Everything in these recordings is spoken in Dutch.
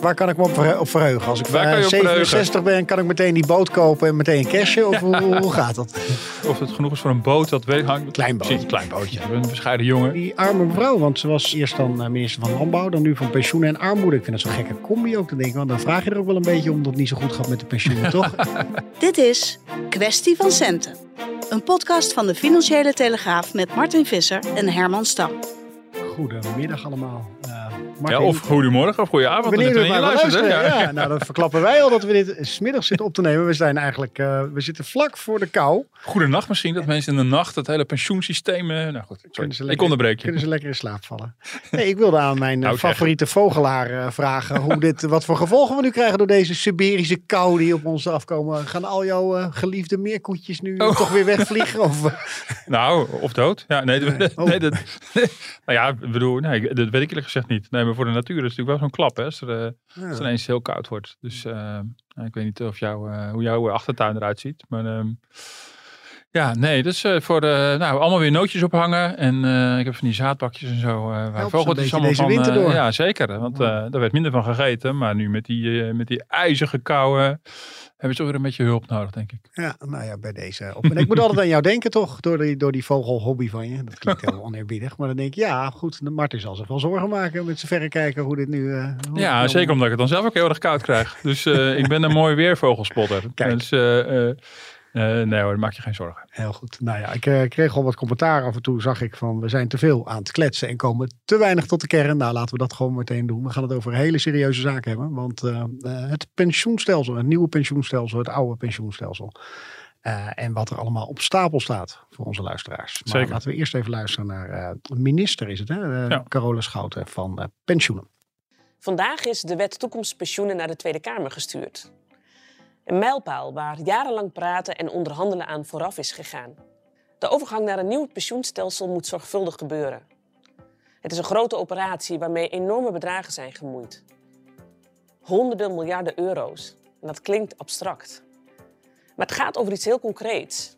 Waar kan ik me op verhe- op verheugen? Als ik Waar kan je eh, op 67 ben, kan ik meteen die boot kopen en meteen cashen? Of hoe, hoe gaat dat? Of het genoeg is voor een boot, dat weet ik hangt. Klein bootje. Precies, klein bootje. Een bescheiden jongen. Die arme mevrouw, want ze was eerst dan eh, minister van Landbouw, dan nu van Pensioen en Armoede. Ik vind dat zo'n gekke combi ook te denken, want dan vraag je er ook wel een beetje om dat het niet zo goed gaat met de pensioenen, toch? Dit is Kwestie van Centen. Een podcast van de Financiële Telegraaf met Martin Visser en Herman Stam. Goedemiddag allemaal. Ja, of goedemorgen of goedenavond. Wanneer we je luisteren. hè? Ja. nou dan verklappen wij al dat we dit smiddags zitten op te nemen. We zijn eigenlijk, eh, we zitten vlak voor de kou. Goedenacht misschien, dat mensen in de nacht het hele pensioensysteem... Nou goed, sorry. Kunnen ze ik lekker- onderbreek je. Kunnen ze lekker in slaap vallen. Nee, ik wilde aan mijn eh, Nou, favoriete vogelaar eh, vragen hoe dit, wat voor gevolgen we nu krijgen door deze Siberische kou die op ons afkomen. Gaan al jouw geliefde meerkoetjes nu Oh. toch weer wegvliegen? Of, Nou, of dood. Ja, nee, dat- Nee. Oh. nee, dat, nou ja, ik bedoel, nee, dat weet ik eerlijk gezegd niet. Nee, voor de natuur is het natuurlijk wel zo'n klap, hè, als, er, eh, ja. als het ineens heel koud wordt. Dus eh, ik weet niet of jou, eh, hoe jouw achtertuin eruit ziet. Maar ehm, ja, nee, dus eh, voor de, nou, allemaal weer nootjes ophangen. En eh, ik heb van die zaadbakjes en zo. eh waar vogeltjes allemaal deze van, winter door. ja, zeker. Want daar werd minder van gegeten. Maar nu met die, met die ijzige kouwen hebben ze weer een beetje hulp nodig, denk ik. ja, nou ja, bij deze op. En ik moet altijd aan jou denken toch, door die, door die vogelhobby van je. Dat klinkt heel oneerbiedig, maar dan denk ik, ja goed, de Martin zal zich wel zorgen maken met zijn verrekijker hoe dit nu... hoe Ja, zeker omdat ik het dan zelf ook heel erg koud krijg. Dus ik ben een mooi weervogelspotter. Kijk. Dus eh, eh, nee hoor, maak je geen zorgen. Heel goed. Nou ja, ik eh, kreeg al wat commentaar af en toe. Zag ik van we zijn te veel aan het kletsen en komen te weinig tot de kern. Nou, laten we dat gewoon meteen doen. We gaan het over hele serieuze zaken hebben. Want eh, eh, het pensioenstelsel, het nieuwe pensioenstelsel, het oude pensioenstelsel. eh, en wat er allemaal op stapel staat voor onze luisteraars. Maar Zeker. laten we eerst even luisteren naar eh, minister, is het hè? Ja. Carola Schouten van eh, Pensioenen. Vandaag is de wet toekomstpensioenen naar de Tweede Kamer gestuurd. Een mijlpaal waar jarenlang praten en onderhandelen aan vooraf is gegaan. De overgang naar een nieuw pensioenstelsel moet zorgvuldig gebeuren. Het is een grote operatie waarmee enorme bedragen zijn gemoeid. Honderden miljarden euro's. En dat klinkt abstract. Maar het gaat over iets heel concreets.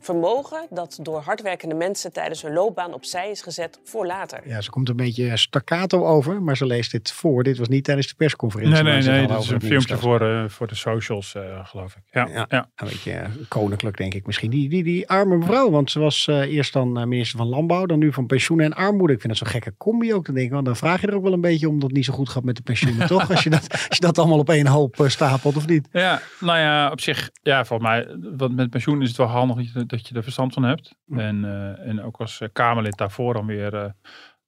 Vermogen dat door hardwerkende mensen tijdens hun loopbaan opzij is gezet voor later. Ja, ze komt een beetje staccato over, maar ze leest dit voor. Dit was niet tijdens de persconferentie. Nee, maar nee, nee. Dit is een filmpje voor, eh, voor de socials, eh, geloof ik. Ja, Ja. ja. Een beetje eh, koninklijk, denk ik misschien. Die, die, die arme mevrouw, want ze was eh, eerst dan minister van Landbouw, dan nu van Pensioen en Armoede. Ik vind dat zo'n gekke combi ook te denken. Want dan vraag je er ook wel een beetje om dat het niet zo goed gaat met de pensioenen, toch? Als je, dat, als je dat allemaal op één hoop stapelt, of niet? Ja, nou ja, op zich, ja, volgens mij, wat met pensioen is het wel handig dat je, dat je er verstand van hebt. En, eh, en ook als eh, Kamerlid daarvoor dan weer eh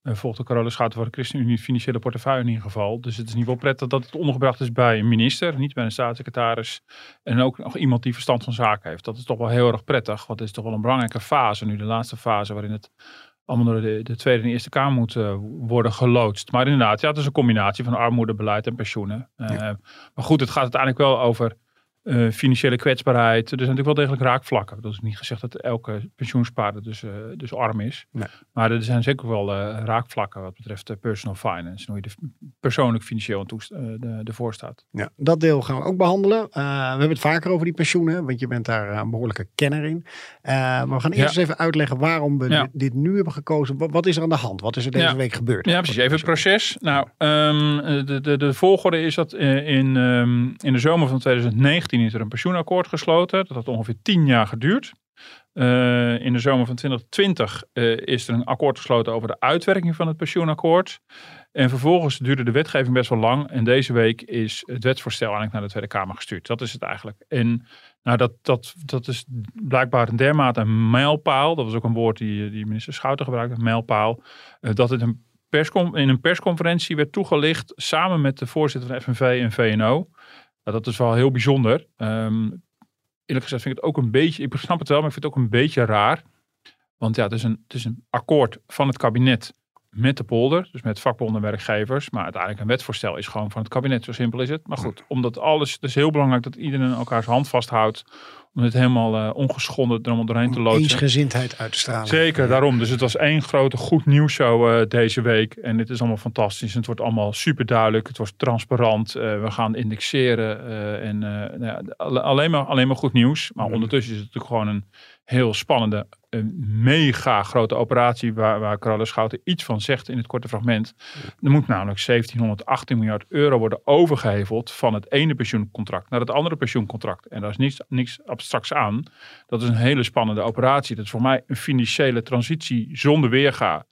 volgt de Carola Schouten voor de ChristenUnie financiële portefeuille in ieder geval. Dus het is ieder geval prettig dat het ondergebracht is bij een minister, niet bij een staatssecretaris. En ook nog iemand die verstand van zaken heeft. Dat is toch wel heel erg prettig, want het is toch wel een belangrijke fase nu, de laatste fase waarin het allemaal door de, de Tweede en Eerste Kamer moet worden geloodst. Maar inderdaad, ja, het is een combinatie van armoedebeleid en pensioenen. Maar goed, het gaat uiteindelijk wel over eh, financiële kwetsbaarheid. Er zijn natuurlijk wel degelijk raakvlakken. Dat is niet gezegd dat elke pensioenspaarder dus, eh, dus arm is. Nee. Maar er zijn zeker wel eh, raakvlakken wat betreft personal finance. En hoe je er persoonlijk financieel aan toest- de, ervoor staat. Ja, dat deel gaan we ook behandelen. Eh, we hebben het vaker over die pensioenen, want je bent daar een behoorlijke kenner in. Maar we gaan eerst Ja. eens even uitleggen waarom we Ja. dit, nu hebben gekozen. Wat, wat is er aan de hand? Wat is er deze Ja. week gebeurd? Ja, precies. Even het proces. Nou, ehm, de, de, de volgorde is dat in, ehm, in de zomer van 2019 is er een pensioenakkoord gesloten. Dat had ongeveer tien jaar geduurd. Eh, in de zomer van 2020 eh, is er een akkoord gesloten over de uitwerking van het pensioenakkoord. En vervolgens duurde de wetgeving best wel lang. En deze week is het wetsvoorstel eigenlijk naar de Tweede Kamer gestuurd. Dat is het eigenlijk. En nou, dat, dat, dat is blijkbaar een dermate een mijlpaal. Dat was ook een woord die, die minister Schouten gebruikte, mijlpaal. eh, dat het een perscon in een persconferentie werd toegelicht samen met de voorzitter van FNV en VNO. Nou, dat is wel heel bijzonder. Ehm, eerlijk gezegd vind ik het ook een beetje, ik snap het wel, maar ik vind het ook een beetje raar. Want ja, het is een, het is een akkoord van het kabinet met de polder, dus met vakbonden en werkgevers. Maar uiteindelijk een wetvoorstel is gewoon van het kabinet, zo simpel is het. Maar goed, omdat alles, het is heel belangrijk dat iedereen elkaars hand vasthoudt om het helemaal uh, ongeschonden er allemaal doorheen te loodsen. Eensgezindheid uit te stralen. Zeker, daarom. Dus het was één grote goed nieuws show uh, deze week. En dit is allemaal fantastisch. Het wordt allemaal super duidelijk. Het wordt transparant. Uh, we gaan indexeren. en nou ja, alleen, maar, alleen maar goed nieuws. Maar ondertussen is het natuurlijk gewoon een heel spannende, een mega grote operatie waar, waar Carola Schouten iets van zegt in het korte fragment. Er moet namelijk 1718 miljard euro worden overgeheveld van het ene pensioencontract naar het andere pensioencontract. En daar is niks, niks abstracts aan. Dat is een hele spannende operatie. Dat is voor mij een financiële transitie zonder weerga.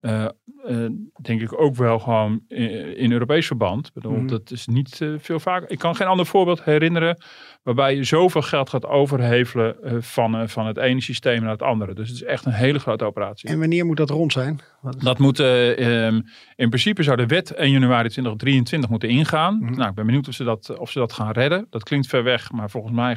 Uh, uh, denk ik ook wel gewoon in, in Europees verband. Bedoel, mm. Dat is niet uh, veel vaker. Ik kan geen ander voorbeeld herinneren waarbij je zoveel geld gaat overhevelen van, van het ene systeem naar het andere. Dus het is echt een hele grote operatie. En wanneer moet dat rond zijn? Dat moet um, in principe zou de wet 1 januari 2023 moeten ingaan. Mm. Nou, ik ben benieuwd of ze, dat, of ze dat gaan redden. Dat klinkt ver weg, maar volgens mij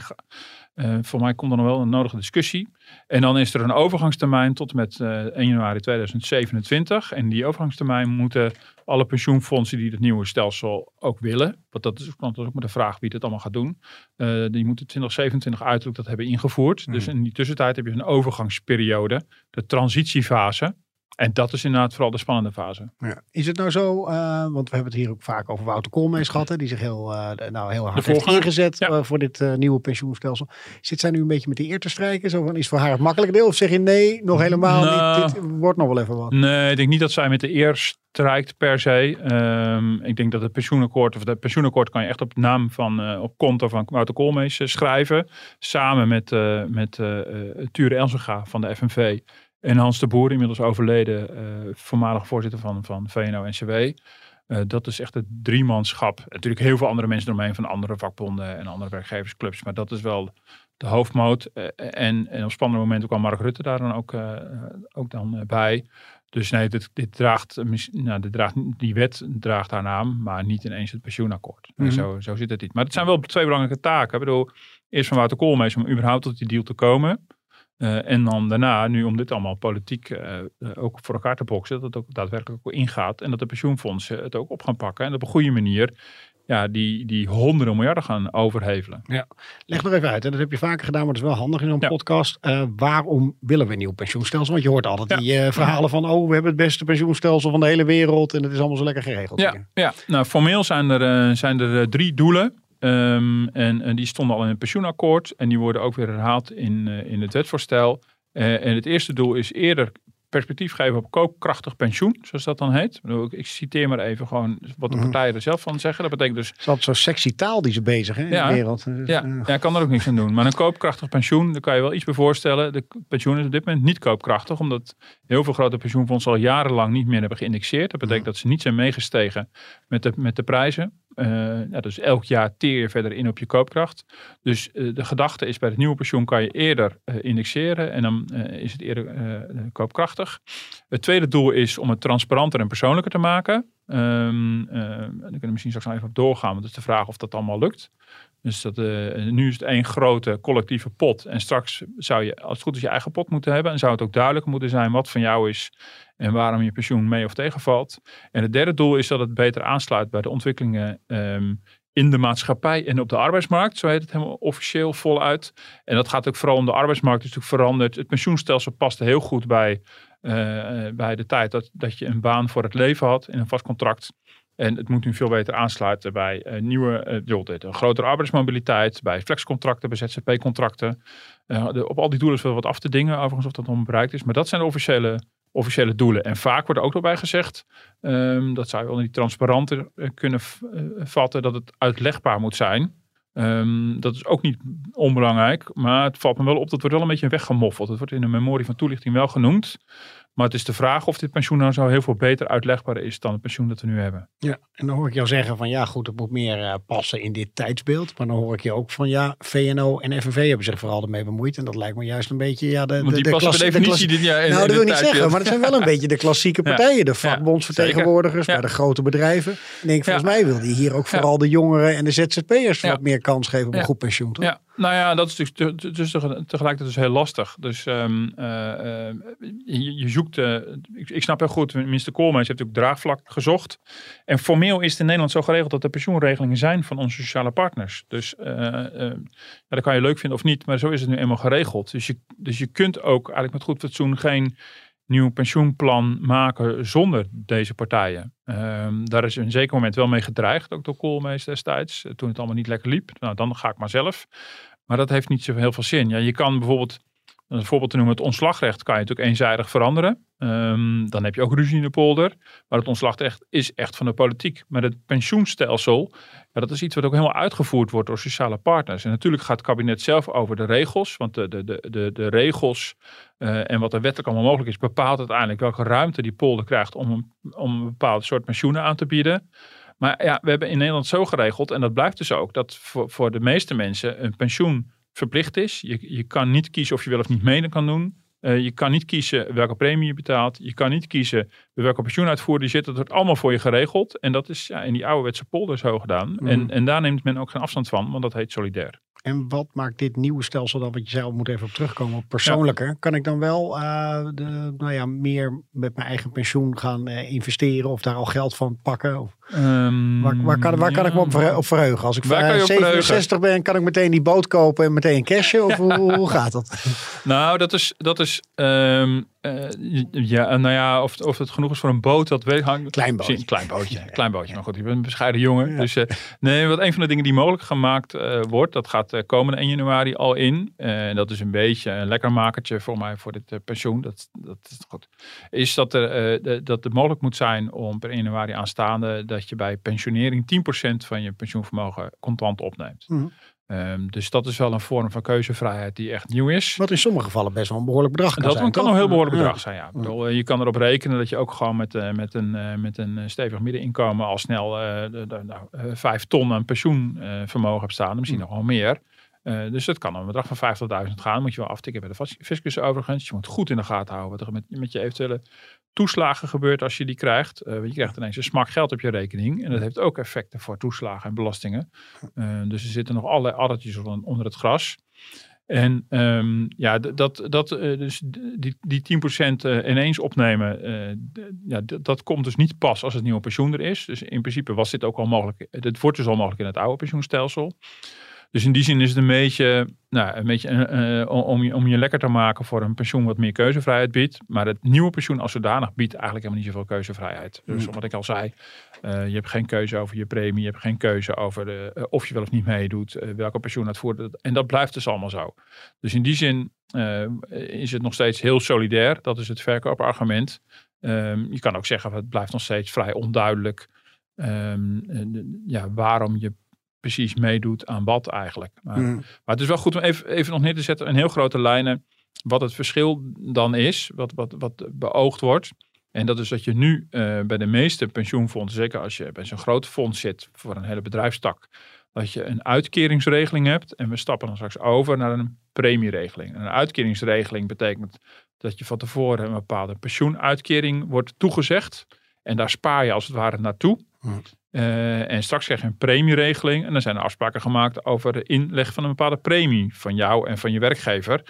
uh, voor mij komt er nog wel een nodige discussie. En dan is er een overgangstermijn tot met uh, eh, 1 januari 2027. En die overgangstermijn moeten alle pensioenfondsen die het nieuwe stelsel ook willen. Want dat is ook maar de vraag wie het allemaal gaat doen. Uh, die moeten 2027 uiterlijk dat hebben ingevoerd. Dus mhm. in die tussentijd heb je een overgangsperiode. De transitiefase. En dat is inderdaad vooral de spannende fase. Ja. Is het nou zo, uh, want we hebben het hier ook vaak over Wouter Koolmees gehad, die zich heel, uh, nou, heel hard heeft ingezet ja. uh, voor dit nieuwe pensioenstelsel. Zit zij nu een beetje met de eer te strijken? Zo van, is voor haar het makkelijke deel? Of zeg je nee, nog helemaal nou, niet, dit wordt nog wel even wat? Nee, ik denk niet dat zij met de eer strijkt per se. Um, ik denk dat het pensioenakkoord, of het pensioenakkoord kan je echt op naam van, op konto van Wouter Koolmees schrijven. Samen met, met Ture Elsenga van de FNV en Hans de Boer, inmiddels overleden, uh, voormalig voorzitter van, van VNO-NCW. Uh, eh, dat is echt het driemanschap. Natuurlijk heel veel andere mensen eromheen van andere vakbonden en andere werkgeversclubs. Maar dat is wel de hoofdmoot. Uh, en, en op spannende momenten kwam Mark Rutte daar dan ook, ook dan bij. Dus nee, dit, dit draagt, nou, dit draagt, die wet draagt haar naam, maar niet ineens het pensioenakkoord. Mm -hmm. zo, zo zit het niet. Maar het zijn wel twee belangrijke taken. Ik bedoel, eerst van Wouter Koolmees om überhaupt tot die deal te komen. Uh, en dan daarna, nu om dit allemaal politiek uh, ook voor elkaar te boksen, dat het ook daadwerkelijk ook ingaat. En dat de pensioenfondsen het ook op gaan pakken. En op een goede manier ja, die, die honderden miljarden gaan overhevelen. Ja, leg nog even uit. En dat heb je vaker gedaan, maar dat is wel handig in zo'n ja. podcast. Uh, waarom willen we een nieuw pensioenstelsel? Want je hoort altijd ja. die verhalen van, oh, we hebben het beste pensioenstelsel van de hele wereld. En het is allemaal zo lekker geregeld. Ja, ja. nou formeel zijn er, zijn er drie doelen. Um, en, en, die stonden al in het pensioenakkoord en die worden ook weer herhaald in, uh, in het wetsvoorstel. Uh, en het eerste doel is eerder perspectief geven op koopkrachtig pensioen, zoals dat dan heet. Ik citeer maar even gewoon wat de mhm. partijen er zelf van zeggen. Dat betekent dus... Het is altijd zo sexy taal die ze bezig hè, in ja, de wereld. Dus, ja, uh. ja, kan er ook niks aan doen. Maar een koopkrachtig pensioen, daar kan je wel iets bij voorstellen. De pensioen is op dit moment niet koopkrachtig, omdat heel veel grote pensioenfondsen al jarenlang niet meer hebben geïndexeerd. Dat betekent dat ze niet zijn meegestegen met de, met de prijzen. Uh, ja, dus elk jaar teer je verder in op je koopkracht. Dus uh, de gedachte is bij het nieuwe pensioen kan je eerder uh, indexeren en dan is het eerder koopkrachtig. Het tweede doel is om het transparanter en persoonlijker te maken. Um, daar kunnen we misschien straks nog even op doorgaan, want het is de vraag of dat allemaal lukt. Dus dat, nu is het één grote collectieve pot. En straks zou je, als het goed is, je eigen pot moeten hebben. En zou het ook duidelijk moeten zijn wat van jou is en waarom je pensioen mee of tegenvalt. En het derde doel is dat het beter aansluit bij de ontwikkelingen um, in de maatschappij en op de arbeidsmarkt. Zo heet het helemaal officieel voluit. En dat gaat ook vooral om de arbeidsmarkt. is natuurlijk veranderd. Het pensioenstelsel paste heel goed bij, bij de tijd dat, dat je een baan voor het leven had in een vast contract. En het moet nu veel beter aansluiten bij uh, nieuwe, uh, een grotere arbeidsmobiliteit, bij flexcontracten, bij ZZP-contracten. Op al die doelen is wel wat af te dingen, overigens of dat nog bereikt is. Maar dat zijn de officiële officiële doelen. En vaak wordt er ook nog bij gezegd, um, dat zou je wel niet transparanter eh, kunnen eh, vatten, dat het uitlegbaar moet zijn. Um, dat is ook niet onbelangrijk, maar het valt me wel op, dat wordt wel een beetje weggemoffeld. Het wordt in de memorie van toelichting wel genoemd. Maar het is de vraag of dit pensioen nou zo heel veel beter uitlegbaar is dan het pensioen dat we nu hebben. Ja, en dan hoor ik jou zeggen van ja goed, het moet meer uh, passen in dit tijdsbeeld. Maar dan hoor ik je ook van ja, VNO en FNV hebben zich vooral ermee bemoeid. En dat lijkt me juist een beetje ja, de, Want die de, de definitie dit jaar Nou, dat wil ik niet zeggen, maar het zijn wel een beetje de klassieke partijen. De vakbondsvertegenwoordigers ja, bij de grote bedrijven. En denk, volgens mij wil die hier ook vooral de jongeren en de ZZP'ers wat meer kans geven op een goed pensioen. Toch? Ja, Nou ja, dat is natuurlijk dus tegelijkertijd dus heel lastig. Dus um, uh, je, je, zoekt, ik, ik, snap heel goed, minister Koolmees heeft ook draagvlak gezocht. En formeel is het in Nederland zo geregeld dat er pensioenregelingen zijn van onze sociale partners. Dus ja, dat kan je leuk vinden of niet, maar zo is het nu eenmaal geregeld. Dus je, dus je kunt ook eigenlijk met goed fatsoen geen nieuw pensioenplan maken zonder deze partijen. Um, daar is een zeker moment wel mee gedreigd, ook door Koolmees destijds, toen het allemaal niet lekker liep. Nou, dan ga ik maar zelf. Maar dat heeft niet zo heel veel zin. Ja, je kan bijvoorbeeld, een voorbeeld te noemen, het ontslagrecht kan je natuurlijk eenzijdig veranderen. Um, dan heb je ook ruzie in de polder. Maar het ontslagrecht is echt van de politiek. Maar het pensioenstelsel, ja, dat is iets wat ook helemaal uitgevoerd wordt door sociale partners. En natuurlijk gaat het kabinet zelf over de regels. Want de, de, de, de, regels uh, en wat er wettelijk allemaal mogelijk is, bepaalt uiteindelijk welke ruimte die polder krijgt om een, om een bepaald soort pensioenen aan te bieden. Maar ja, we hebben in Nederland zo geregeld, en dat blijft dus ook, dat voor, voor de meeste mensen een pensioen verplicht is. Je, je kan niet kiezen of je wel of niet mee kan doen. Uh, je kan niet kiezen welke premie je betaalt. Je kan niet kiezen bij welke pensioenuitvoerder je zit. Dat wordt allemaal voor je geregeld. En dat is ja, in die ouderwetse polder zo gedaan. Mm. En, en daar neemt men ook geen afstand van, want dat heet solidair. En wat maakt dit nieuwe stelsel dan, wat je zelf moet even op terugkomen, persoonlijker? Kan ik dan wel uh, de, nou ja, meer met mijn eigen pensioen gaan uh, investeren of daar al geld van pakken? Of, um, waar, waar, kan, waar ja. kan ik me op, op verheugen? Als ik uh, 67 ben, kan ik meteen die boot kopen en meteen cashen? Of hoe, hoe, gaat dat? Nou, dat is, dat is um, uh, ja, nou ja, of, of het genoeg is voor een boot, dat weet ik. Klein bootje. Klein bootje, ja, klein bootje. Maar goed, je bent een bescheiden jongen. Ja. Dus uh, nee, wat een van de dingen die mogelijk gemaakt wordt, dat gaat komende 1 januari al in. En dat is een beetje een lekker makertje voor mij voor dit pensioen. Dat, dat is goed. Is dat er, de, dat het mogelijk moet zijn om per 1 januari aanstaande dat je bij pensionering 10% van je pensioenvermogen contant opneemt. Mm -hmm. Um, dus dat is wel een vorm van keuzevrijheid die echt nieuw is. Wat in sommige gevallen best wel een behoorlijk bedrag kan dat zijn. Dat kan een heel behoorlijk bedrag zijn, ja. Bedoel, je kan erop rekenen dat je ook gewoon met, uh, met, een, uh, met een stevig middeninkomen al snel uh, vijf ton aan pensioenvermogen hebt staan. Misschien mm. nog wel meer. dus dat kan een bedrag van 50.000 gaan. Moet je wel aftikken bij de fiscus overigens. Je moet goed in de gaten houden wat er met, met je eventuele toeslagen gebeurt als je die krijgt. Uh, je krijgt ineens een smak geld op je rekening. En dat heeft ook effecten voor toeslagen en belastingen. Uh, dus er zitten nog allerlei addertjes onder het gras. En um, ja, dat, dat, uh, dus die, die 10% ineens opnemen, ja, dat komt dus niet pas als het nieuwe pensioen er is. Dus in principe was dit ook al mogelijk. Het wordt dus al mogelijk in het oude pensioenstelsel. Dus in die zin is het een beetje, nou, een beetje uh, om, je, om je lekker te maken voor een pensioen wat meer keuzevrijheid biedt. Maar het nieuwe pensioen als zodanig biedt eigenlijk helemaal niet zoveel keuzevrijheid. Dus mm. wat ik al zei, uh, je hebt geen keuze over je premie, je hebt geen keuze over de, of je wel of niet meedoet, welke pensioen uitvoert. En dat blijft dus allemaal zo. Dus in die zin is het nog steeds heel solidair. Dat is het verkoopargument. Um, je kan ook zeggen, het blijft nog steeds vrij onduidelijk. Um, ja, waarom je precies meedoet aan wat eigenlijk. Maar, mm. maar het is wel goed om even, even nog neer te zetten in heel grote lijnen wat het verschil dan is, wat, wat, wat beoogd wordt. En dat is dat je nu uh, bij de meeste pensioenfondsen, zeker als je bij zo'n groot fonds zit voor een hele bedrijfstak, dat je een uitkeringsregeling hebt. En we stappen dan straks over naar een premieregeling. En een uitkeringsregeling betekent dat je van tevoren een bepaalde pensioenuitkering wordt toegezegd. En daar spaar je als het ware naartoe. Uh, en straks krijg je een premieregeling. En dan zijn er afspraken gemaakt over de inleg van een bepaalde premie van jou en van je werkgever.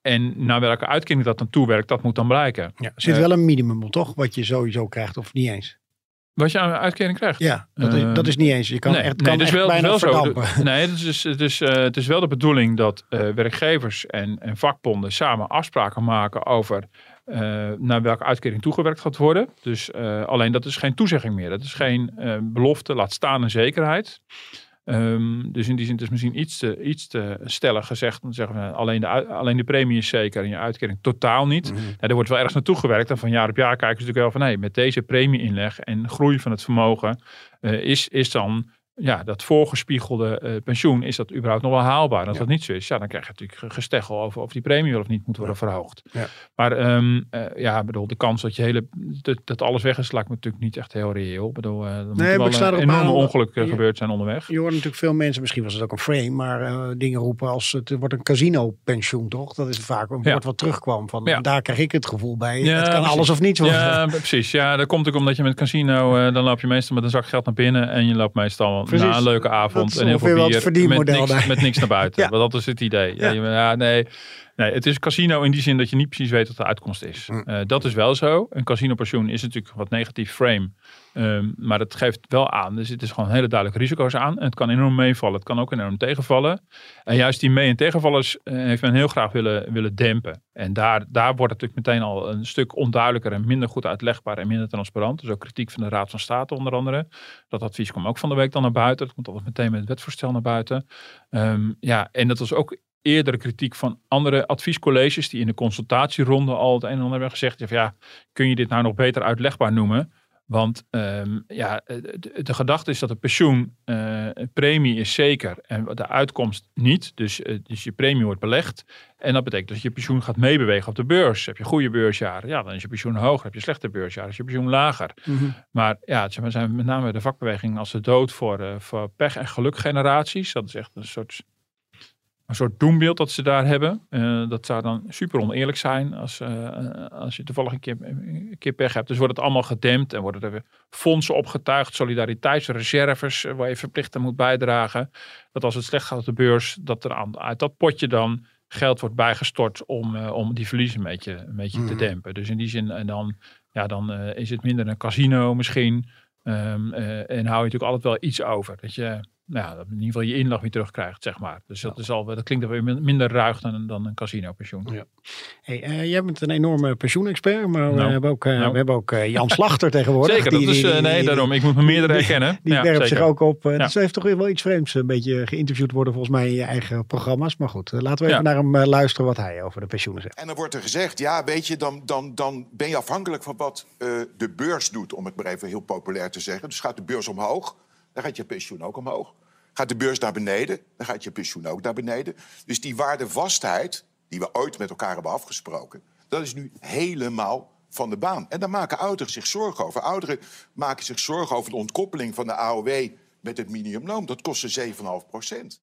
En naar welke uitkering dat dan toewerkt, dat moet dan blijken. Ja, er zit uh, wel een minimum op, toch? Wat je sowieso krijgt, of niet eens? Wat je aan uitkering krijgt? Ja, dat, is, dat is niet eens. Je kan nee, echt, kan nee, wel, bijna wel verdampen. Zo. Nee, het is, het, is, uh, het is wel de bedoeling dat uh, werkgevers en, en vakbonden samen afspraken maken over uh, naar welke uitkering toegewerkt gaat worden. Dus uh, alleen dat is geen toezegging meer. Dat is geen uh, belofte, laat staan een zekerheid. Um, dus in die zin is het misschien iets te, iets te stellig gezegd. Dan zeggen we alleen de, alleen de premie is zeker en je uitkering totaal niet. Ja, er wordt wel ergens naartoe gewerkt. En van jaar op jaar kijken ze natuurlijk wel van hey, met deze premieinleg en groei van het vermogen is, is dan ja, dat voorgespiegelde uh, pensioen, is dat überhaupt nog wel haalbaar? En als ja. dat niet zo is, ja, dan krijg je natuurlijk gesteggel over of die premie wel of niet moet worden ja. verhoogd. Ja. Maar um, uh, ja, bedoel, de kans dat je hele, dat, dat alles weg is, lijkt me natuurlijk niet echt heel reëel. Bedoel, uh, er nee, moet wel een enorme ongeluk gebeurd zijn onderweg. Je hoort natuurlijk veel mensen, misschien was het ook een frame, maar dingen roepen als het wordt een casino pensioen, toch? Dat is vaak een woord wat terugkwam van, daar krijg ik het gevoel bij. het kan precies. alles of niets worden. Ja, precies. Ja, dat komt ook omdat je met casino, dan loop je meestal met een zak geld naar binnen en je loopt meestal precies. na een leuke avond en heel veel bier met verdienmodel niks, met niks naar buiten. Want dat is het idee. Ja. Ja. je- ja, nee, nee, het is een casino in die zin dat je niet precies weet wat de uitkomst is. Hm. Eh, dat is wel zo. Een casinopensioen is natuurlijk wat negatief frame. Ehm, maar het geeft wel aan. Er zitten gewoon hele duidelijke risico's aan. En het kan enorm meevallen. Het kan ook enorm tegenvallen. En juist die mee- en tegenvallers eh, heeft men heel graag willen, willen dempen. En daar, daar wordt het natuurlijk meteen al een stuk onduidelijker en minder goed uitlegbaar en minder transparant. Dus ook kritiek van de Raad van State onder andere. Dat advies kwam ook van de week dan naar buiten. Dat komt altijd meteen met het wetvoorstel naar buiten. Ehm, ja, en dat was ook eerdere kritiek van andere adviescolleges die in de consultatieronde al het een en ander hebben gezegd. Ja, van ja, kun je dit nou nog beter uitlegbaar noemen? Want ehm, ja, de, de gedachte is dat een pensioen, eh, premie is zeker en de uitkomst niet. Dus, eh, dus je premie wordt belegd. En dat betekent dat je pensioen gaat meebewegen op de beurs. Heb je goede beursjaren, ja, dan is je pensioen hoger. Heb je slechte beursjaren, is je pensioen lager. Mhm. Maar ja, het zijn- we zijn met name de vakbeweging als de dood voor, eh, voor pech- en gelukgeneraties. Dat is echt een soort, een soort doembeeld dat ze daar hebben. Eh, dat zou dan super oneerlijk zijn als, eh, als je toevallig een keer, een keer pech hebt. Dus wordt het allemaal gedempt en worden er fondsen opgetuigd, solidariteitsreserves eh, waar je verplicht aan moet bijdragen. Dat als het slecht gaat op de beurs, dat er aan, uit dat potje dan geld wordt bijgestort om, eh, om die verliezen een beetje, een beetje te Mhm. dempen. Dus in die zin, en dan, ja, dan eh, is het minder een casino misschien. Ehm, eh, en hou je natuurlijk altijd wel iets over. Dat je nou, ja, dat in ieder geval je inlag weer terugkrijgt, zeg maar. Dus dat, is al, dat klinkt er weer min- minder ruig dan, dan een casino pensioen. Hey, eh, jij bent een enorme pensioenexpert, maar we Nou. hebben ook, eh, Nou. we hebben ook eh, Jan Slachter tegenwoordig. Zeker, dat Die- is, die- eh, die- nee, die- daarom. Ik moet me meerdere die- herkennen. Die Ja, werpt zeker. zich ook op. eh, Ja. Dus heeft toch weer wel iets vreemds een beetje geïnterviewd worden volgens mij in je eigen programma's. Maar goed, eh, laten we even Ja. naar hem eh, luisteren wat hij over de pensioenen zegt. En dan wordt er gezegd, ja, weet je, dan, dan, dan ben je afhankelijk van wat eh, de beurs doet, om het maar even heel populair te zeggen. Dus gaat de beurs omhoog, dan gaat je pensioen ook omhoog. Gaat de beurs naar beneden, dan gaat je pensioen ook naar beneden. Dus die waardevastheid, die we ooit met elkaar hebben afgesproken, dat is nu helemaal van de baan. En daar maken ouderen zich zorgen over. Ouderen maken zich zorgen over de ontkoppeling van de AOW met het minimumloon. Dat kost ze 7,5 procent.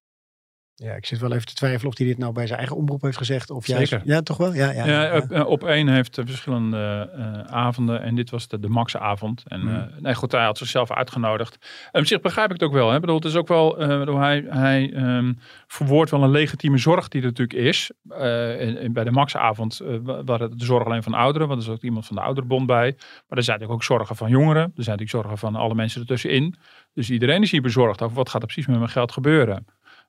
Ja, ik zit wel even te twijfelen of hij dit nou bij zijn eigen omroep heeft gezegd. Of juist, Zeker. Ja, toch wel? Ja, ja, Ja, op, eh, op één heeft eh, verschillende eh, avonden. En dit was de, de Max-avond. En eh, nee, goed, hij had zichzelf uitgenodigd. En op zich begrijp ik het ook wel. Hè. Ik bedoel, het is ook wel, bedoel, hij, hij ehm, verwoordt wel een legitieme zorg die er natuurlijk is. Bij de Max-avond wa- waren de zorg alleen van ouderen. Want er is ook iemand van de ouderbond bij. Maar er zijn natuurlijk ook zorgen van jongeren. Er zijn natuurlijk zorgen van alle mensen ertussenin. Dus iedereen is hier bezorgd over wat gaat er precies met mijn geld gebeuren.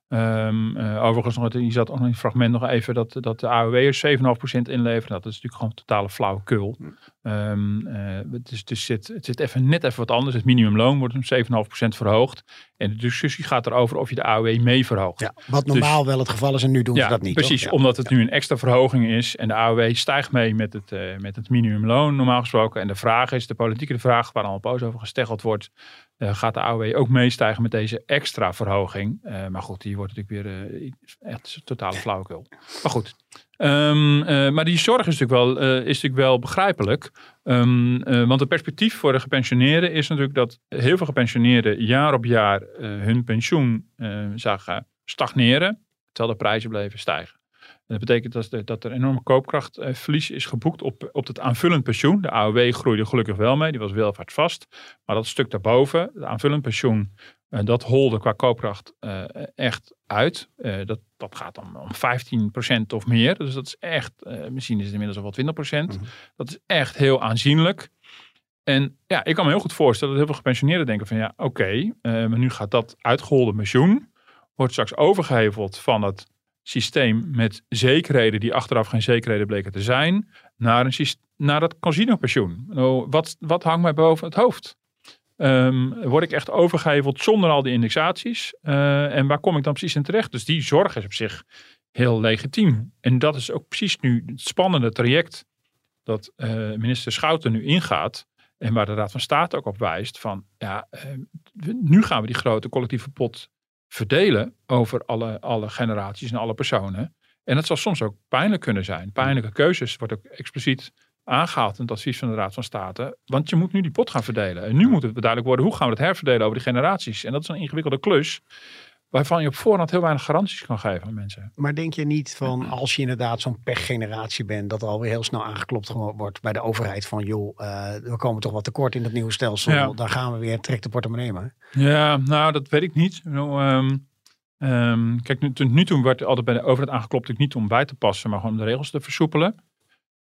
Ehm, eh, overigens, nog, je zat in het fragment nog even dat, dat de AOW'ers 7,5% inleveren. Dat is natuurlijk gewoon totale flauwekul. Ehm, eh, het, is, dus zit, het zit even, net even wat anders. Het minimumloon wordt om 7,5% verhoogd. En de discussie gaat erover of je de AOW mee verhoogt. Ja, wat normaal wel het geval is en nu doen ze dat niet. precies. Ja. Omdat het nu een extra verhoging is. En de AOW stijgt mee met het, eh, met het minimumloon normaal gesproken. En de vraag is, de politieke vraag waar al boos over gesteggeld wordt. eh, gaat de AOW ook meestijgen met deze extra verhoging? Maar goed, die wordt natuurlijk weer echt totale flauwekul. Maar goed. Ehm, eh, maar die zorg is natuurlijk wel, eh, is natuurlijk wel begrijpelijk. Ehm, eh, want het perspectief voor de gepensioneerden is natuurlijk dat heel veel gepensioneerden jaar op jaar hun pensioen zagen stagneren. Terwijl de prijzen bleven stijgen. En dat betekent dat er, dat er enorme koopkrachtverlies is geboekt op, op het aanvullend pensioen. De AOW groeide gelukkig wel mee, die was welvaartsvast. Maar dat stuk daarboven, het aanvullend pensioen, eh, dat holde qua koopkracht eh, echt uit. Eh, dat, dat gaat dan om 15% of meer. Dus dat is echt, misschien is het inmiddels al wel 20%. Dat is echt heel aanzienlijk. En ja, ik kan me heel goed voorstellen dat heel veel gepensioneerden denken van ja, oké, maar nu gaat dat uitgeholde pensioen, wordt straks overgeheveld van het systeem met zekerheden die achteraf geen zekerheden bleken te zijn, naar, een, naar dat casinopensioen. Nou, wat, wat hangt mij boven het hoofd? Ehm, word ik echt overgeheveld zonder al die indexaties? Eh, en waar kom ik dan precies in terecht? Dus die zorg is op zich heel legitiem. En dat is ook precies nu het spannende traject dat eh, minister Schouten nu ingaat. En waar de Raad van State ook op wijst van, ja, eh, we- nu gaan we die grote collectieve pot verdelen over alle, alle generaties en alle personen. En dat zal soms ook pijnlijk kunnen zijn. Pijnlijke keuzes wordt ook expliciet aangehaald in het advies van de Raad van State. Want je moet nu die pot gaan verdelen. En nu moet het duidelijk worden, hoe gaan we het herverdelen over die generaties? En dat is een ingewikkelde klus. waarvan je op voorhand heel weinig garanties kan geven aan mensen. Maar denk je niet van als je inderdaad zo'n pechgeneratie bent, dat er alweer heel snel aangeklopt wordt bij de overheid van joh, uh, we komen toch wat tekort in het nieuwe stelsel. Ja. Dan gaan we weer, trek de portemonnee maar. Ja, nou dat weet ik niet. Nou, um, kijk, nu, nu toen werd altijd bij de overheid aangeklopt, niet om bij te passen, maar gewoon om de regels te versoepelen.